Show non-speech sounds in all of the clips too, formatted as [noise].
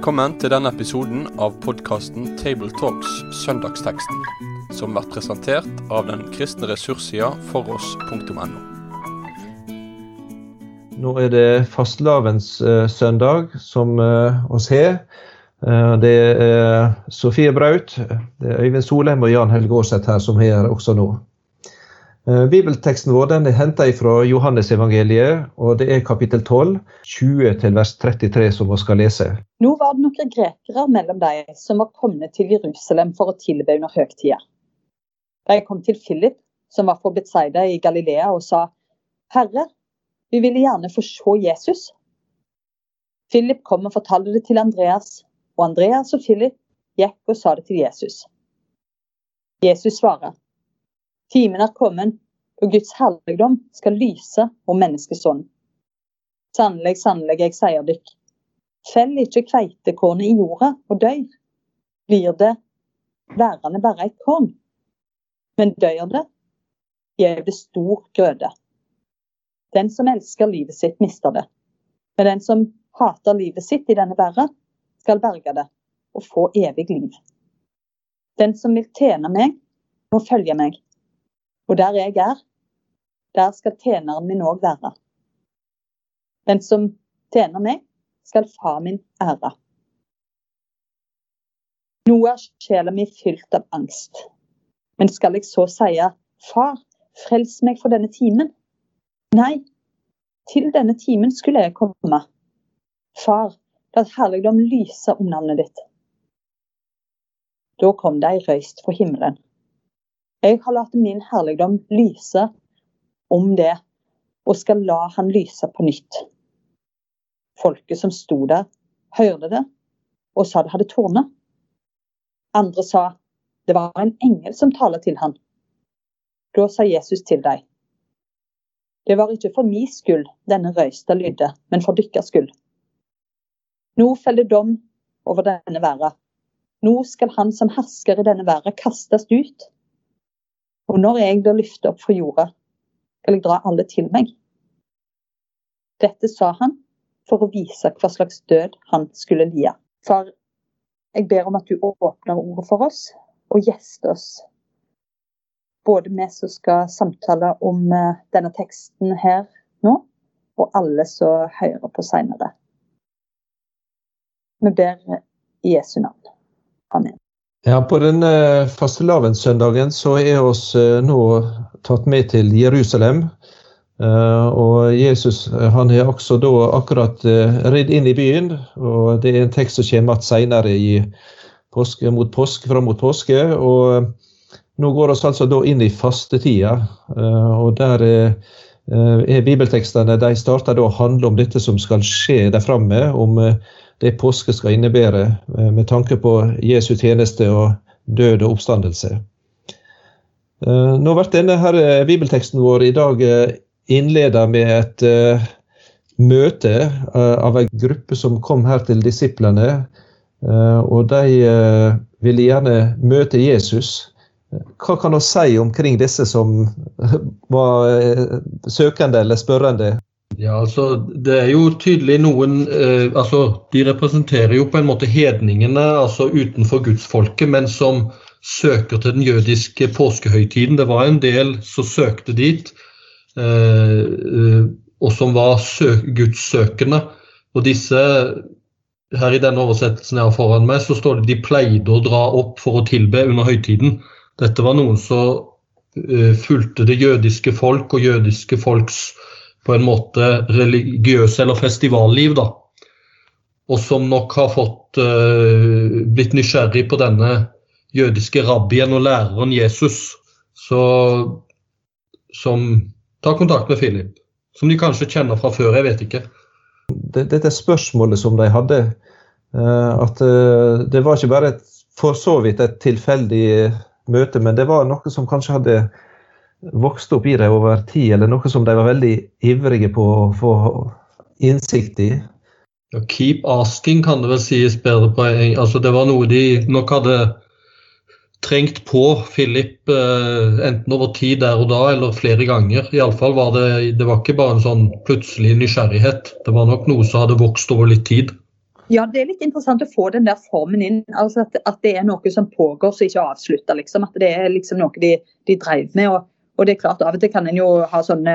Velkommen til denne episoden av podkasten Tabletalks Søndagsteksten, som blir presentert av den kristne ressurssida foross.no. Nå er det fastelavns eh, som eh, oss har. Eh, det er Sofie Braut, det er Øyvind Solheim og Jan Helge Aarseth her som er her også nå. Eh, bibelteksten vår den er henta fra Johannesevangeliet, og det er kapittel 12, 20 til vers 33 som vi skal lese. Nå var det noen grekere mellom dem som var kommet til Jerusalem for å tilbe under høgtida. De kom til Philip, som var fra Betzaida i Galilea, og sa, Herre, vi ville gjerne få se Jesus. Philip kom og fortalte det til Andreas, og Andreas og Philip gikk og sa det til Jesus. Jesus svarer, Timen er kommet, og Guds herligdom skal lyse om menneskesånd. Sannelig, sannelig, jeg sier dykk. Fell ikke kveitekornet i jorda og døy. Blir det værende bare et korn. Men døyr det, gjev det stor grøde. Den som elsker livet sitt, mister det. Men den som hater livet sitt i denne verden, skal berge det og få evig liv. Den som vil tjene meg, må følge meg. Og der jeg er, der skal tjeneren min òg være. Den som tjener meg, skal far min ære. Nå er sjela mi fylt av angst. Men skal jeg så si, far, frels meg for denne timen? Nei, til denne timen skulle jeg komme. Far, la herligdom lyse om navnet ditt. Da kom ei røyst fra himmelen. Jeg har latt min herligdom lyse om det, og skal la han lyse på nytt. Folket som sto der, hørte det og sa det hadde tårnet. Andre sa det var en engel som taler til han. Da sa Jesus til deg, Det var ikke for min skyld denne røysta lydde, men for dykkers skyld. Nå feller dom over denne verden. Nå skal han som hersker i denne verden kastes ut. Og når jeg blir løftet opp fra jorda, skal jeg dra alle til meg. Dette sa han for å vise hva slags død han skulle lide. Far, jeg ber om at du åpner ordet for oss og gjester oss. Både vi som skal samtale om eh, denne teksten her nå, og alle som hører på seinere. Vi ber i Jesu navn. Amen. Ja, På denne fastelavnssøndagen så er oss eh, nå tatt med til Jerusalem. Eh, og Jesus han har også da akkurat eh, ridd inn i byen. og Det er en tekst som kommer igjen senere i påske, mot påske, fram mot påske. og Nå går vi altså da inn i fastetida. og der er bibeltekstene de starter da å handle om dette som skal skje der framme. om det påske skal innebære, eh, med tanke på Jesu tjeneste og død og oppstandelse. Eh, nå blir denne her eh, bibelteksten vår i dag innleda med et møte av en gruppe som kom her til disiplene. Og de ville gjerne møte Jesus. Hva kan vi si omkring disse som [laughs] var søkende eller spørrende? Ja, altså Det er jo tydelig noen eh, altså De representerer jo på en måte hedningene altså utenfor gudsfolket, men som søker til den jødiske påskehøytiden. Det var en del som søkte dit, eh, og som var gudssøkende. Og disse her i denne oversettelsen jeg har foran meg, så står det de pleide å dra opp for å tilbe under høytiden. Dette var noen som uh, fulgte det jødiske folk og jødiske folks en måte religiøse eller festivalliv, da. Og som nok har fått uh, blitt nysgjerrig på denne jødiske rabbien og læreren Jesus, så, som tar kontakt med Philip. Som de kanskje kjenner fra før, jeg vet ikke. Dette spørsmålet som de hadde, uh, at uh, det var ikke bare et, for så vidt et tilfeldig møte, men det var noe som kanskje hadde vokste opp i dem over tid, eller noe som de var veldig ivrige på å få innsikt i? Ja, keep asking kan det vel sies bedre på. Altså, det var noe de nok hadde trengt på Philip, eh, enten over tid der og da, eller flere ganger. Iallfall var det det var ikke bare en sånn plutselig nysgjerrighet. Det var nok noe som hadde vokst over litt tid. Ja, det er litt interessant å få den der formen inn. altså At, at det er noe som pågår som ikke er avslutta. Liksom. At det er liksom noe de, de drev med. og og det er klart, Av og til kan en jo ha sånne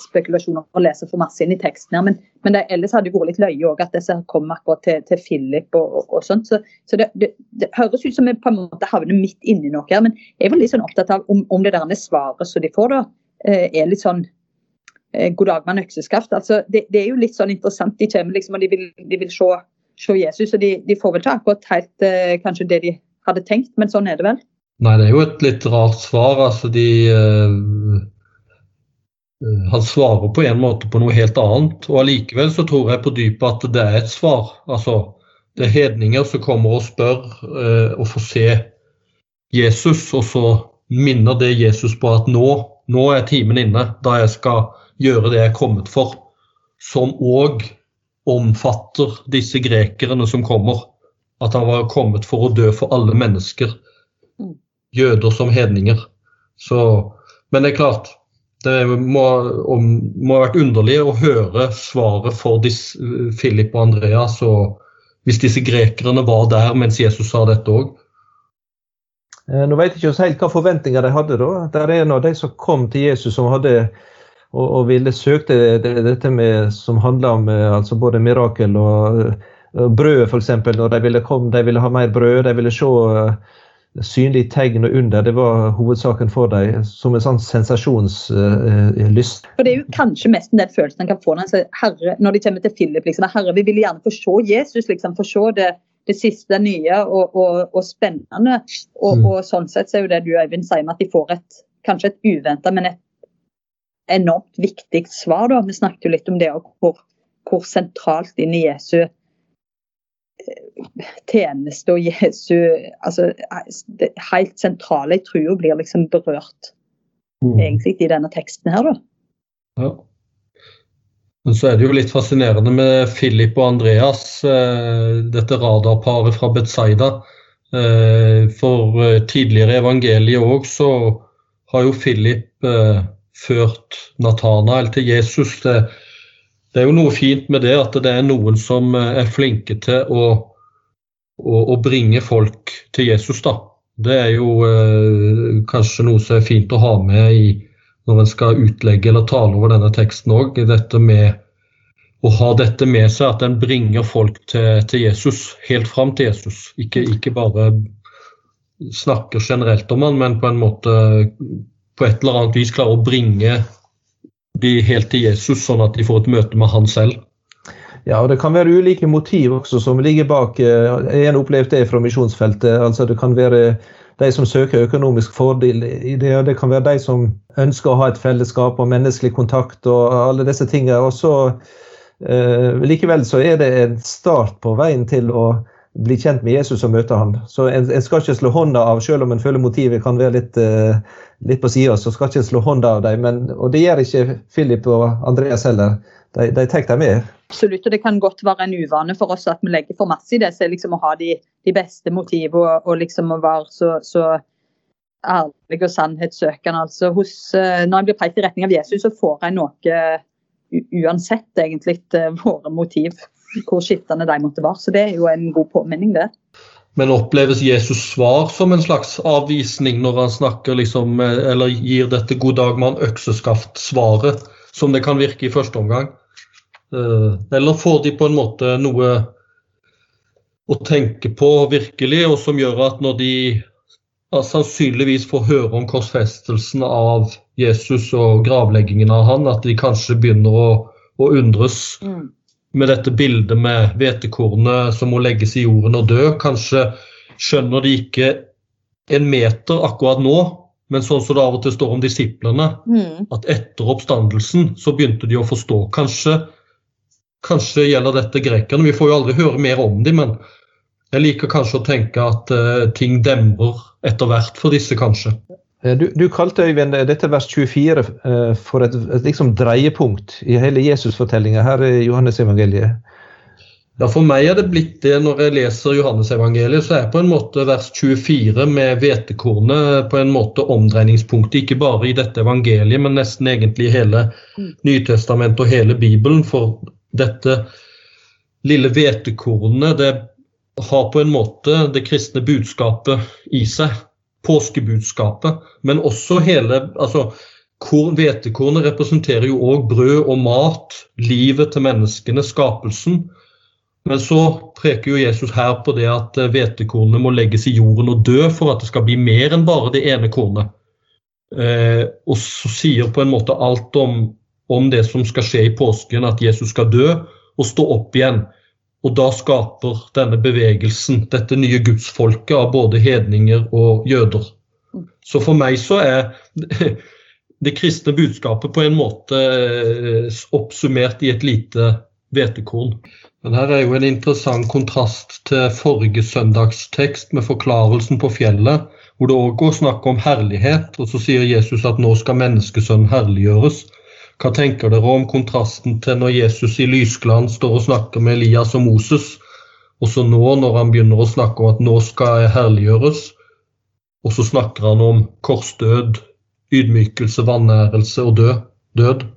spekulasjoner og lese for masse inn i teksten. her, Men, men det, ellers hadde det vært litt løye også, at disse kom akkurat til, til Philip og, og, og sånt. Så, så det, det, det, høres ut som vi på en måte havner midt inni noe her. Men jeg var litt sånn opptatt av om, om det der svaret som de får, da, eh, er litt sånn eh, God dag mann økseskaft. Altså, det, det, er jo litt sånn interessant. De kommer liksom, og de vil, de vil se, se, Jesus, og de, de får vel ikke akkurat helt eh, kanskje det de hadde tenkt, men sånn er det vel. Nei, det er jo et litt rart svar. Altså, de uh, Han svarer på en måte på noe helt annet. Og allikevel så tror jeg på dypet at det er et svar. Altså, det er hedninger som kommer og spør uh, og får se Jesus, og så minner det Jesus på at nå, nå er timen inne, da jeg skal gjøre det jeg er kommet for. Som òg omfatter disse grekerne som kommer. At han var kommet for å dø for alle mennesker jøder som hedninger. Så, men det er klart, det må, må, ha vært underlig å høre svaret for disse, Philip og Andreas, og hvis disse grekerne var der mens Jesus sa dette òg. Eh, nå vet jeg ikke helt hva forventninger de hadde. da. Der er av de som kom til Jesus som hadde og, og ville søkte det, dette med, som handla om eh, altså både mirakel og, og brød, f.eks. Når de de ville ha mer brød, de ville se synlige tegn og under, det var hovedsaken for deg, som en sånn sensasjonslyst. Uh, det er jo kanskje mest den følelsen en kan få når, herre, når de kommer til Philip. Liksom, herre, vi vil gjerne få se Jesus, liksom, få se det, det siste nye og, og, og spennende. Og, mm. og, sånn sett så er jo det du Øyvind sier med at de får et kanskje et uventa, men et enormt viktig svar. da. Vi snakket jo litt om det og hvor, hvor sentralt inn i Jesu tjeneste og Jesu altså, det helt sentrale. Jeg tror blir liksom berørt mm. egentlig i denne teksten her, da. Ja. Men så er det jo litt fascinerende med Philip og Andreas, eh, dette radarparet fra Betzaida. Eh, for eh, tidligere i evangeliet òg så har jo Philip ført Natanael til Jesus. Det, det er jo noe fint med det at det er noen som er flinke til å, å, å bringe folk til Jesus. da. Det er jo eh, kanskje noe som er fint å ha med i, når en skal utlegge eller tale over denne teksten òg. Å ha dette med seg, at en bringer folk til, til Jesus, helt fram til Jesus. Ikke, ikke, bare snakker generelt om han, men på en måte på et eller annet vis klarer å bringe de helt til Jesus, sånn at de får et møte med han selv. Ja, og Det kan være ulike motiv også som ligger bak. Eh, jeg har opplevd det fra misjonsfeltet. altså Det kan være de som søker økonomisk fordel i det, og det kan være de som ønsker å ha et fellesskap og menneskelig kontakt og alle disse tingene. Og så eh, Likevel så er det en start på veien til å bli kjent med Jesus og møte han. Så en, en, skal ikke slå hånda av, selv om en føler motivet kan være litt, uh, litt på sida, så skal ikke en slå hånda av dem. Men, og det gjør ikke Philip og Andreas heller. De, de tar dem med. Absolutt, og det kan godt være en uvane for oss at vi legger for masse i det. så liksom Å ha de, de beste motivene og, og, liksom å være så, så ærlig og sannhetssøkende. Altså, hos, uh, når en blir pekt i retning av Jesus, så får en noe uansett egentlig våre motiv hvor skiftende de måtte være. Så det er jo en god påminning, det. Men oppleves Jesus svar som en slags avvisning når han snakker liksom, eller gir dette 'god dag mann, økseskaft'-svaret, som det kan virke i første omgang? Eh, eller får de på en måte noe å tenke på virkelig, og som gjør at når de sannsynligvis får høre om korsfestelsen av Jesus og gravleggingen av han, at de kanskje begynner å, å undres. Mm med dette bildet med hvetekornet som må legges i jorden og dø. Kanskje skjønner de ikke en meter akkurat nå, men sånn som det av og til står om disiplene, mm. at etter oppstandelsen så begynte de å forstå. Kanskje, kanskje gjelder dette grekerne. Vi får jo aldri høre mer om dem, men jeg liker kanskje å tenke at uh, ting demrer etter hvert for disse, kanskje. Eh, du, du, kalte Øyvind dette vers 24 eh, for et, et liksom dreiepunkt i hele Jesusfortellinga her i Johannesevangeliet. Ja, For meg er det blitt det når jeg leser Johannesevangeliet, så er på en måte vers 24 med hvetekornet på en måte omdreiningspunktet, ikke bare i dette evangeliet, men nesten egentlig i hele mm. Nytestamentet og hele Bibelen. For dette lille hvetekornet, det har på en måte det kristne budskapet i seg. Påskebudskapet. Men også hele altså, Hvetekornet representerer jo òg brød og mat, livet til menneskene, skapelsen. Men så preker jo Jesus her på det at hvetekornet må legges i jorden og dø for at det skal bli mer enn bare det ene kornet. Eh, og så sier på en måte alt om, om, det som skal skje i påsken, at Jesus skal dø og stå opp igjen. Og da skaper denne bevegelsen dette nye gudsfolket av både hedninger og jøder. Så for meg så er [laughs] det kristne budskapet på en måte eh, oppsummert i et lite hvetekorn. Men her er jo en interessant kontrast til forrige søndagstekst med forklarelsen på fjellet, hvor det òg går snakk om herlighet, og så sier Jesus at nå skal menneskesønnen herliggjøres. Hva tenker dere om kontrasten til når Jesus i lysglans står og snakker med Elias og Moses, og så nå når han begynner å snakke om at nå skal jeg herliggjøres, og så snakker han om korsdød, ydmykelse, vanærelse og død. død.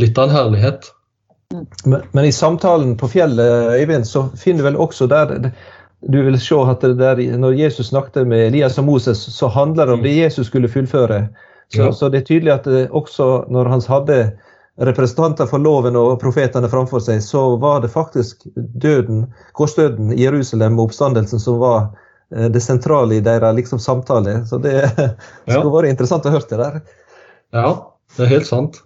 Litt av en herlighet. Men, men, i samtalen på fjellet, Øyvind, så finner du vel også der du vil se at der, Når Jesus snakket med Elias og Moses, så handler det om det Jesus skulle fullføre. Så, ja. så det er tydelig at eh, også når han hadde representanter for loven og profetene framfor seg, så var det faktisk døden, korsdøden i Jerusalem og oppstandelsen som var eh, det sentrale i deres liksom, samtale. Så det [laughs] skulle vært interessant å høre det der. Ja, det er helt sant.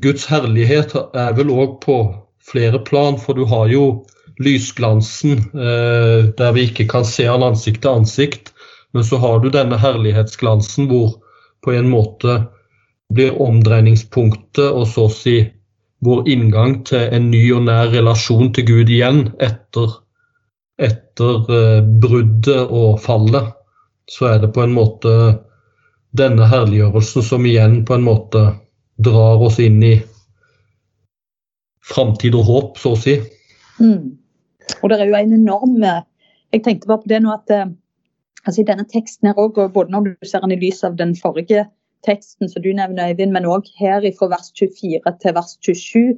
Guds herlighet er vel òg på flere plan, for du har jo lysglansen eh, der vi ikke kan se han ansikt til ansikt. Men så har du denne herlighetsglansen hvor på en måte blir omdreiningspunktet og så å si vår inngang til en ny og nær relasjon til Gud igjen etter, etter eh, bruddet og fallet. Så er det på en måte denne herliggjørelsen som igjen på en måte drar oss inn i framtid og håp, så å si. Mm. Og det er jo en enorm Jeg tenkte bare på det nå at eh, altså i denne teksten her også, både når du ser den i lys av den forrige teksten som du nevner, Øyvind, men òg her fra vers 24 til vers 27,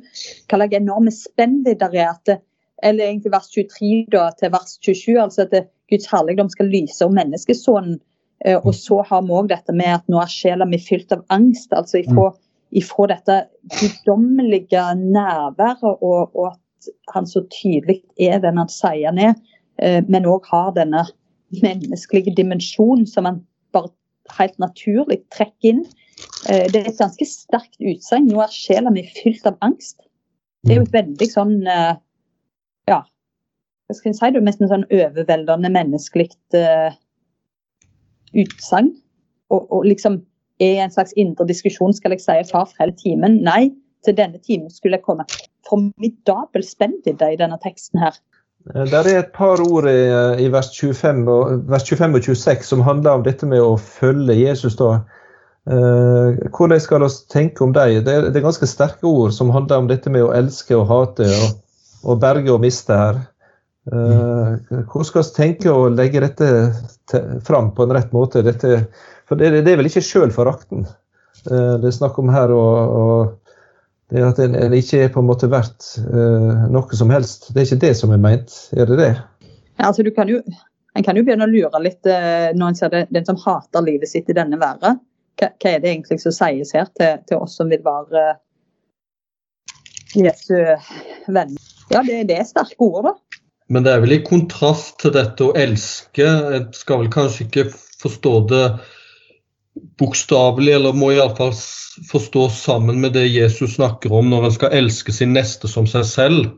hva slags enorme spennvidder er at eller egentlig vers 23 da, til vers 27, altså at det, Guds herligdom skal lyse om menneskesonen. Eh, og så har vi òg dette med at nå er sjela mi fylt av angst. altså ifra mm ifra dette guddommelige nærværet, og, og, at han så tydelig er den han sier han er, eh, men òg har denne menneskelige dimensjon som man bare helt naturlig trekker inn. Eh, det er et ganske sterkt utsagn. Nå er sjela mi fylt av angst. Det er jo et veldig sånn eh, Ja, hva skal jeg si? Det er nesten sånn overveldende menneskelig utsagn. Og, og liksom er en slags indre diskusjon. Skal jeg si far hele timen? Nei, til denne timen skulle jeg komme. Formidabel spennvidde i denne teksten her. Eh, det er et par ord i, i vers, 25 og, vers, 25 og, 26 som handler om dette med å følge Jesus. da. Uh, hvordan skal vi tenke om dem? Det, det, er ganske sterke ord som handler om dette med å elske og hate og, og berge og miste her. Hvordan skal vi tenke å legge dette fram på en rett måte? Dette for det, det er vel ikke sjølforakten eh, det er snakk om her. Og, og det er at en, en, ikke er på en måte verdt uh, noe som helst. Det er ikke det som er meint, er det det? Ja, altså du kan jo, En kan jo begynne å lure litt uh, når en ser det, den som hater livet sitt i denne verden. Hva, hva er det egentlig som sies her til, til oss som vil være uh, Jesu venner? Ja, det, det er sterke ord, da. Men det er vel i kontrast til dette å elske. Jeg skal vel kanskje ikke forstå det bokstavelig, eller må iallfall forstås sammen med det Jesus snakker om når en skal elske sin neste som seg selv.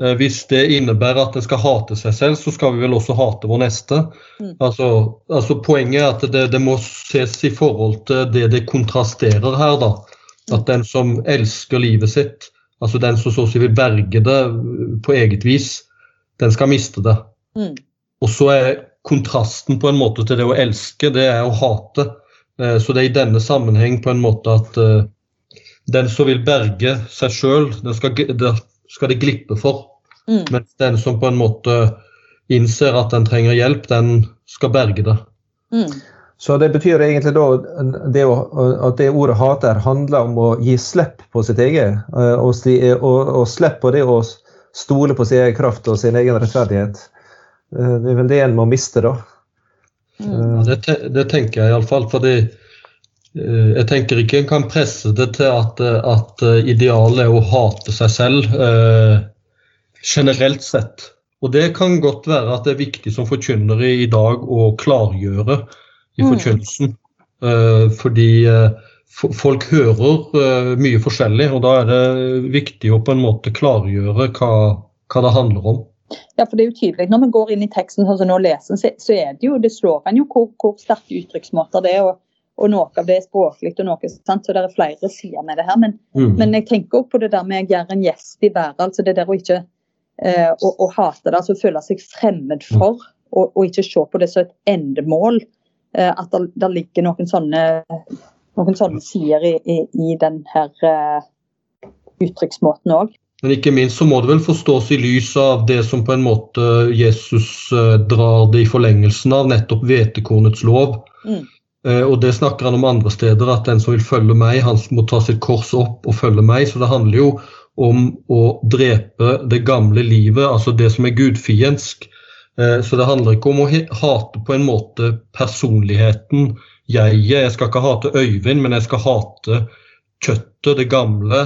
Eh, hvis det innebærer at en skal hate seg selv, så skal vi vel også hate vår neste. Mm. Altså, altså, Poenget er at det, det, må ses i forhold til det det kontrasterer her. da. At den som elsker livet sitt, altså den som så å si vil berge det på eget vis, den skal miste det. Mm. Og så er kontrasten på en måte til det å elske, det er å hate. Eh, så det er i denne sammenheng på en måte at uh, den som vil berge seg sjøl, skal, det skal det glippe for. Mm. Mens den som på en måte innser at den trenger hjelp, den skal berge det. Mm. Så det betyr egentlig da det å, at det ordet 'hater' handler om å gi slipp på sitt eget. Eh, og, og, og slipp på det å, stole på sin egen kraft og sin egen rettferdighet. Eh, det er vel det en må miste, da. Ja, det, det, tenker jeg iallfall. Fordi eh, jeg tenker ikke en kan presse det til at, at idealet er å hate seg selv eh, generelt sett. Og det kan godt være at det er viktig som forkynner i dag å klargjøre i mm. forkynnelsen. Mm. Eh, fordi eh, folk hører eh, mye forskjellig, og da er det viktig å på en måte klargjøre hva, hva det handler om. Ja, for det er jo tydelig. Når vi går inn i teksten sånn som nå leser, så, så er det jo, det slår en jo hvor, hvor sterke uttrykksmåter det er. Og, og, noe av det er språklig, og noe sant, så det er flere sider med det her. Men, mm. men jeg tenker også på det der med å gjøre en gjest i været. altså det der å ikke eh, å, å, hate det, altså føle seg fremmed for, og, og, ikke se på det som et endemål. Eh, at det, ligger noen sånne, noen sånne sider i, i, i den her eh, uttrykksmåten òg. Men ikke minst så må det vel forstås i lys av det som på en måte Jesus eh, drar det i forlengelsen av, nettopp hvetekornets lov. Mm. Eh, og det snakker han om andre steder, at den som vil følge meg, han må ta sitt kors opp og følge meg. Så det handler jo om å drepe det gamle livet, altså det som er gudfiendsk. Eh, så det handler ikke om å hate på en måte personligheten, jeget. Jeg skal ikke hate Øyvind, men jeg skal hate kjøttet, det gamle,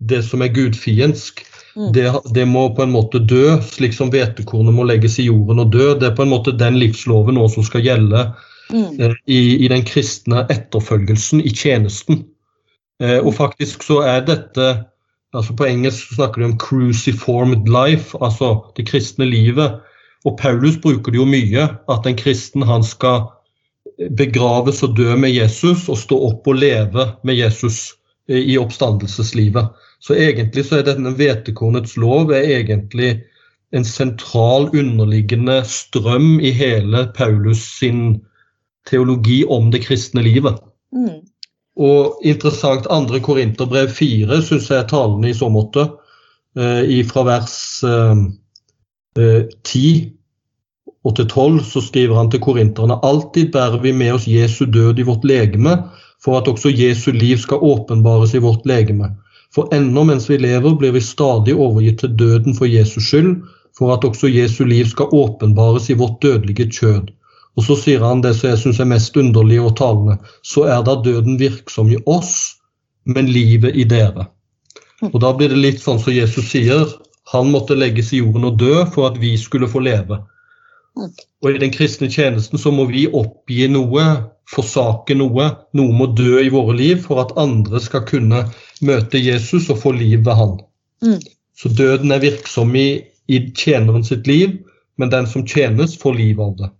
det som er gudfiendsk, mm. det, det, må på en måte dø, slik som hvetekornet må legges i jorden og dø. Det er på en måte den livsloven nå som skal gjelde mm. eh, i, i, den kristne etterfølgelsen, i tjenesten. Eh, og faktisk så er dette altså På engelsk snakker de om 'cruciformed life', altså det kristne livet. Og Paulus bruker det jo mye, at en kristen han skal begraves og dø med Jesus og stå opp og leve med Jesus eh, i oppstandelseslivet. Så egentlig så er denne hvetekornets lov er egentlig en sentral underliggende strøm i hele Paulus sin teologi om det kristne livet. Mm. Og interessant, andre Korinterbrev 4 syns jeg er talende i så måte. Eh, fra vers ti 10 eh, og til 12 så skriver han til korinterne alltid bærer vi med oss Jesu død i vårt legeme, for at også Jesu liv skal åpenbares i vårt legeme. For ennå mens vi lever, blir vi stadig overgitt til døden for Jesus skyld, for at også Jesu liv skal åpenbares i vårt dødelige kjød. Og så sier han det som jeg syns er mest underlig og talende. Så er da døden virksom i oss, men livet i dere. Og da blir det litt sånn som Jesus sier. Han måtte legges i jorden og dø for at vi skulle få leve. Og i den kristne tjenesten så må vi oppgi noe, forsake noe. Noe må dø i våre liv for at andre skal kunne møte Jesus og få liv ved han. Mm. Så døden er virksom i, i tjeneren sitt liv, men den som tjenes, får liv av det.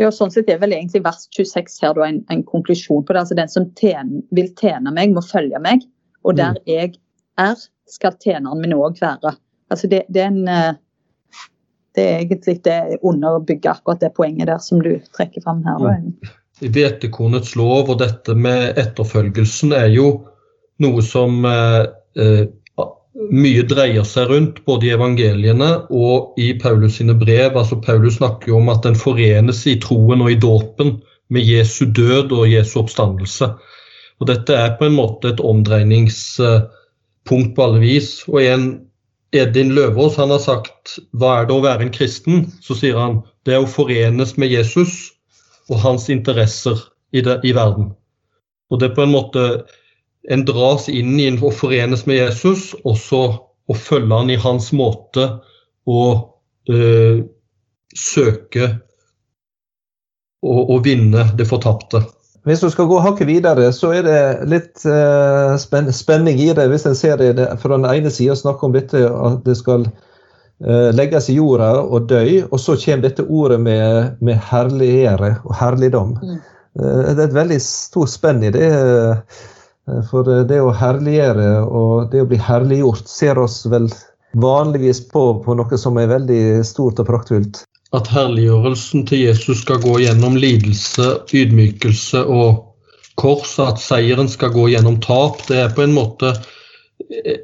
Ja, sånn sett er vel egentlig vers 26 her da en, en konklusjon på det. Altså Den som tjener, vil tjene meg, må følge meg. Og der mm. jeg er, skal tjeneren min òg være. Altså det, det, er en, eh, det er egentlig det underbygger akkurat det poenget der som du trekker fram her. Ja. Hvetekornets lov og dette med etterfølgelsen er jo noe som eh, eh, mye dreier seg rundt, både i evangeliene og i Paulus sine brev. Altså Paulus snakker jo om at den forenes i troen og i dåpen med Jesu død og Jesu oppstandelse. Og Dette er på en måte et omdreiningspunkt på alle vis. Og en Edin Løvaas han har sagt hva er det å være en kristen? Så sier han det er å forenes med Jesus og hans interesser i, det, i verden. Og det er på en måte en dras inn i og forenes med Jesus, og så å følge han i hans måte å øh, søke og vinne det fortapte. Hvis du skal gå hakket videre, så er det litt uh, spenning i det. Hvis en ser det fra den ene sida snakker om dette at det skal uh, legges i jorda og dø, og så kommer dette ordet med, med herligere og herligdom. Mm. Uh, det er et veldig stort spenn i det. Eh, for eh, det å herliggjøre og det å bli herliggjort ser oss vel vanligvis på, på noe som er veldig stort og praktfullt. At herliggjørelsen til Jesus skal gå gjennom lidelse, ydmykelse og kors, at seieren skal gå gjennom tap, det er på en måte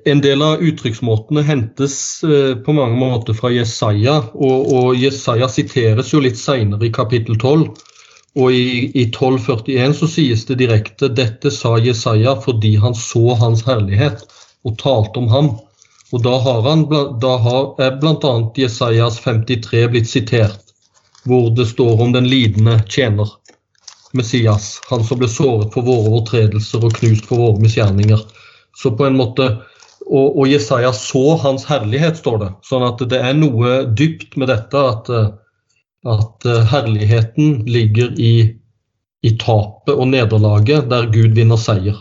En del av uttrykksmåtene hentes eh, på mange måter fra Jesaja, og, og Jesaja siteres jo litt seinere i kapittel 12. Og i, i 1241 så sies det direkte dette sa Jesaja fordi han så hans herlighet og talte om ham. Og da har, han, da har bl.a. Jesajas 53 blitt sitert, hvor det står om den lidende tjener, Messias, han som ble såret for våre overtredelser og knust for våre misgjerninger. Så på en måte, og, og Jesaja så hans herlighet, står det. Sånn at det er noe dypt med dette at, at herligheten ligger i, i tapet og nederlaget, der Gud vinner seier.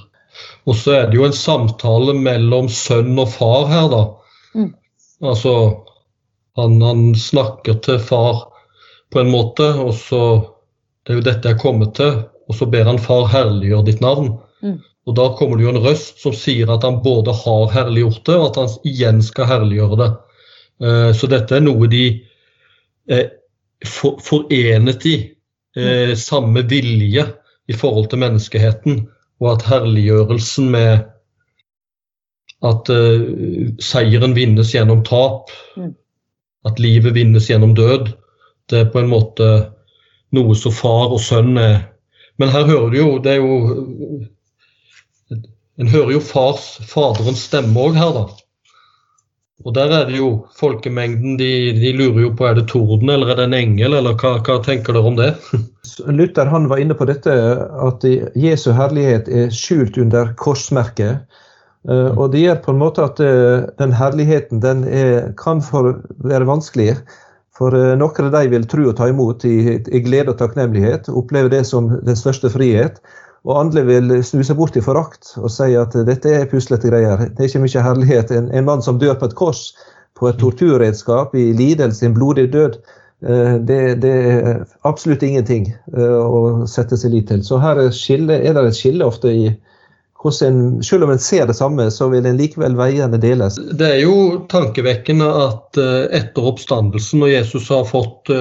Og så er det jo en samtale mellom sønn og far her, da. Mm. Altså han, han, snakker til far på en måte, og så Det er jo dette jeg kommer til. Og så ber han far herliggjøre ditt navn. Mm. Og da kommer det jo en røst som sier at han både har herliggjort det, og at han igjen skal herliggjøre det. Uh, så dette er noe de er for, forenet i. Uh, samme vilje i forhold til menneskeheten og at herliggjørelsen med at uh, seieren vinnes gjennom tap, mm. at livet vinnes gjennom død, det er på en måte noe som far og sønn er. Men her hører du jo Det er jo En hører jo fars, faderens stemme òg her, da. Og der er det jo folkemengden de, de, lurer jo på er det torden eller er det en engel, eller hva, hva tenker dere om det? [laughs] Luther han var inne på dette at Jesu herlighet er skjult under korsmerket. Eh, og det gjør på en måte at eh, den herligheten den er, kan være vanskelig. For eh, noen av de vil tro og ta imot i, i glede og takknemlighet, oppleve det som den største frihet. Og andre vil snu seg bort i forakt og si at dette er puslete greier. Det er ikke mye herlighet. En, en mann som dør på et kors, på et torturredskap, i lidelse, en blodig død, eh, det, det, er absolutt ingenting eh, å sette seg lit til. Så her er, skille, er det et skille ofte i hvordan en, selv om en ser det samme, så vil en likevel veiene deles. Det er jo tankevekkende at eh, etter oppstandelsen, når Jesus har fått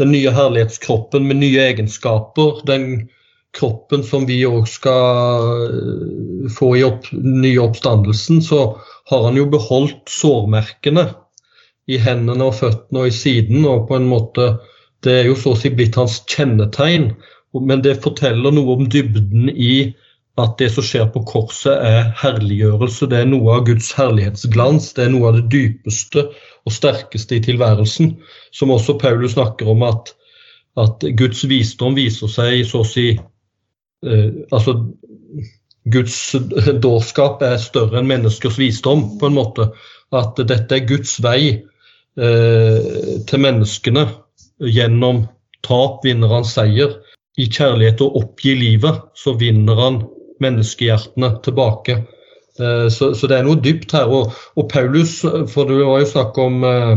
den nye herlighetskroppen med nye egenskaper, den kroppen som vi òg skal eh, få i opp, nye oppstandelsen, så har han jo beholdt sårmerkene i hendene og føttene og i siden. og på en måte Det er jo så å si blitt hans kjennetegn. Men det forteller noe om dybden i at det som skjer på korset, er herliggjørelse. Det er noe av Guds herlighetsglans. Det er noe av det dypeste og sterkeste i tilværelsen. Som også Paulus snakker om at, at Guds visdom viser seg så å si altså Guds dårskap er større enn menneskers visdom, på en måte. At dette er Guds vei eh, til menneskene. Gjennom tap vinner han seier. I kjærlighet å oppgi livet, så vinner han menneskehjertene tilbake. Eh, så, så, det er noe dypt her. Og, og, Paulus, for det var jo snakk om eh,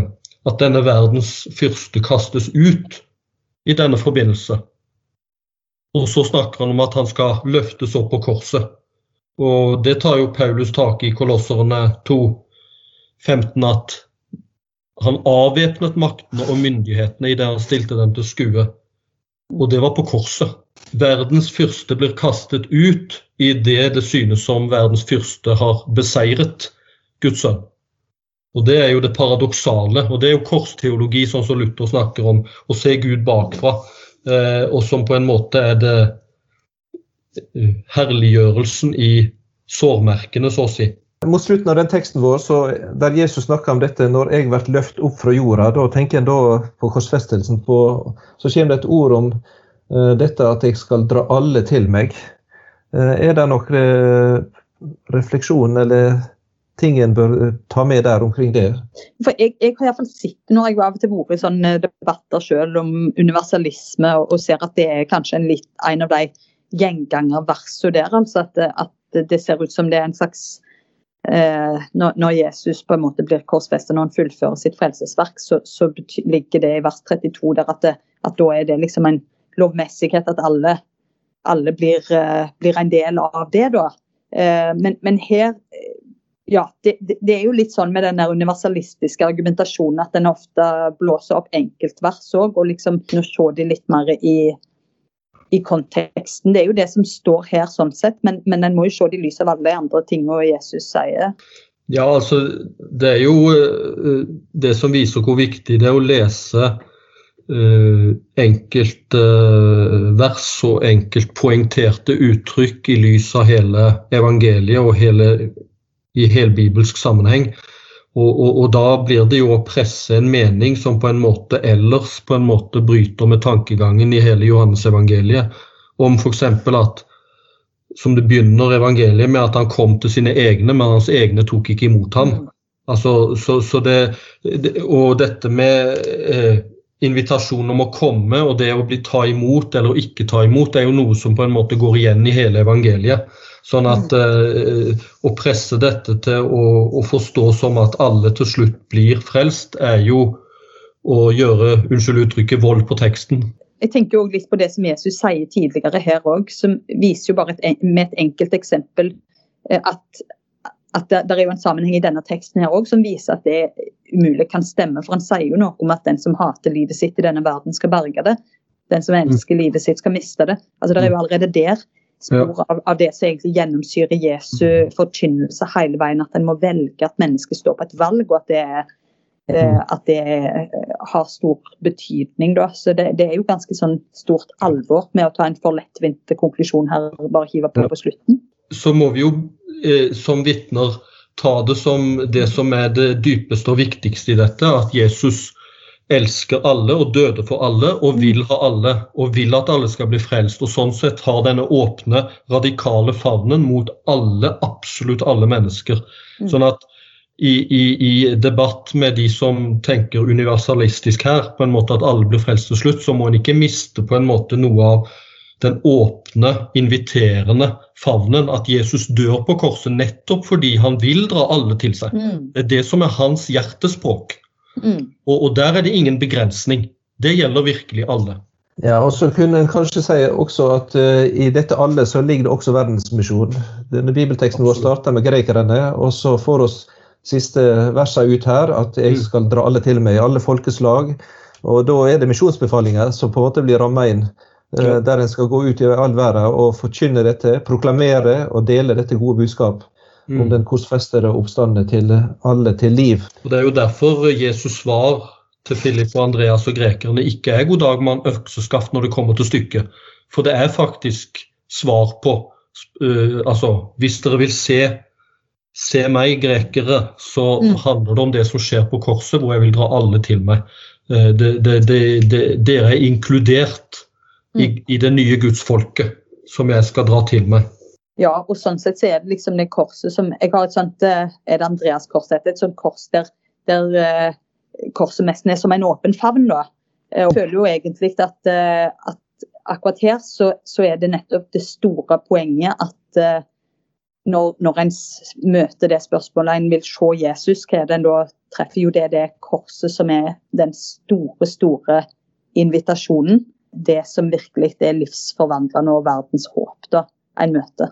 at denne verdens fyrste kastes ut i denne forbindelse. Og så snakker han om at han skal løftes opp på korset. Og det tar jo Paulus tak i Kolosserne 2, 15, at han avvæpnet maktene og myndighetene i det han stilte dem til skue. Og det var på korset. Verdens fyrste blir kastet ut i det det synes som verdens fyrste har beseiret Guds sønn. Og Det er jo det paradoksale, og det er jo korsteologi, sånn som Luther snakker om, å se Gud bakfra. Eh, og som på en måte er det eh, herliggjørelsen i sårmerkene, så å si. Mot slutten av den teksten vår, der Jesus snakker om dette når jeg blir løft opp fra jorda, da tenker en da på korsfestelsen. På, så kommer det et ord om uh, dette at jeg skal dra alle til meg. Uh, er det noen refleksjon eller ting en bør eh, ta med der omkring det? For Jeg, jeg har iallfall sett når jeg av og til vært i sånne debatter selv om universalisme, og, og, ser at det er kanskje en, litt, en av de gjengangerversene der. altså at, at, det ser ut som det er en slags eh, når, når, Jesus på en måte blir korsfestet, når han fullfører sitt frelsesverk, så, så ligger det i vers 32 der at, det, at da er det liksom en lovmessighet at alle, alle blir, eh, blir, en del av det. da. Eh, men, men her ja, det, det, er jo litt sånn med den universalistiske argumentasjonen at den ofte blåser opp enkeltvers òg, og liksom nå se de litt mer i, i, konteksten. Det er jo det som står her, sånn sett, men, men en må jo se det i lys av alle de andre tingene Jesus sier. Ja, altså det er jo eh, det som viser hvor viktig det er å lese uh, enkelte uh, vers og enkelt poengterte uttrykk i lys av hele evangeliet og hele i helbibelsk sammenheng. Og, og, og, da blir det jo å presse en mening som på en måte ellers på en måte bryter med tankegangen i hele Johannes-evangeliet. Om f.eks. at som det begynner evangeliet med at han kom til sine egne, men hans egne tok ikke imot ham. Mm. Altså, så, så det, det, og dette med eh, invitasjon om å komme og det å bli ta imot eller ikke ta imot, det er jo noe som på en måte går igjen i hele evangeliet. Sånn at eh, å presse dette til å, å, forstå som at alle til slutt blir frelst, er jo å gjøre unnskyld uttrykket, vold på teksten. Jeg tenker også litt på det som Jesus sier tidligere her òg, som viser jo bare et, med et enkelt eksempel eh, at, at det, det, er jo en sammenheng i denne teksten her også, som viser at det umulig kan stemme. For han sier jo noe om at den som hater livet sitt i denne verden, skal berge det. Den som elsker livet sitt, skal miste det. Altså Det er jo allerede der spor av, av, det som egentlig gjennomsyrer Jesu forkynnelse hele veien. At en må velge at mennesket står på et valg, og at det, eh, at det er, har stor betydning. Da. Så det, det, er jo ganske sånn stort alvor med å ta en for lettvint konklusjon her, bare hive på på slutten. Så må vi jo eh, som vitner ta det som det som er det dypeste og viktigste i dette, at Jesus elsker alle og døde for alle og vil ha alle og vil at alle skal bli frelst. Og sånn sett har denne åpne, radikale favnen mot alle, absolutt alle mennesker. Mm. Sånn at i, i, i, debatt med de som tenker universalistisk her, på en måte at alle blir frelst til slutt, så må en ikke miste på en måte noe av den åpne, inviterende favnen. At Jesus dør på korset nettopp fordi han vil dra alle til seg. Mm. Det er det som er hans hjertespråk. Mm. Og, og, der er det ingen begrensning. Det gjelder virkelig alle. Ja, og så kunne en kanskje si også at uh, i dette alle så ligger det også verdensmisjon. Denne bibelteksten vår starter med grekerne, og så får oss siste versene ut her at jeg mm. skal dra alle til meg, alle folkeslag. Og da er det misjonsbefalinger som på en måte blir ramma inn. Uh, der en skal gå ut i all verden og forkynne dette, proklamere og dele dette gode budskap mm. om den korsfestede oppstande til alle til liv. Og Det er jo derfor Jesus svar til Philip og Andreas og grekerne ikke er 'god dag, mann, økseskaft' når det kommer til stykket. For det er faktisk svar på uh, altså, Hvis dere vil se, se meg, grekere, så mm. handler det om det som skjer på korset, hvor jeg vil dra alle til meg. Uh, det, det, dere er inkludert i, mm. i det nye gudsfolket som jeg skal dra til meg. Ja, og sånn sett så er det liksom det korset som Jeg har et sånt eh, Er det Andreas-korset? Et sånt kors der, der uh, korset nesten er som en åpen favn, da. Eh, jeg føler jo egentlig at, at akkurat her så, så, er det nettopp det store poenget at når, når en møter det spørsmålet en vil se Jesus, hva er det en da treffer? Jo, det er det korset som er den store, store invitasjonen. Det som virkelig er livsforvandlende og verdens håp da en møter.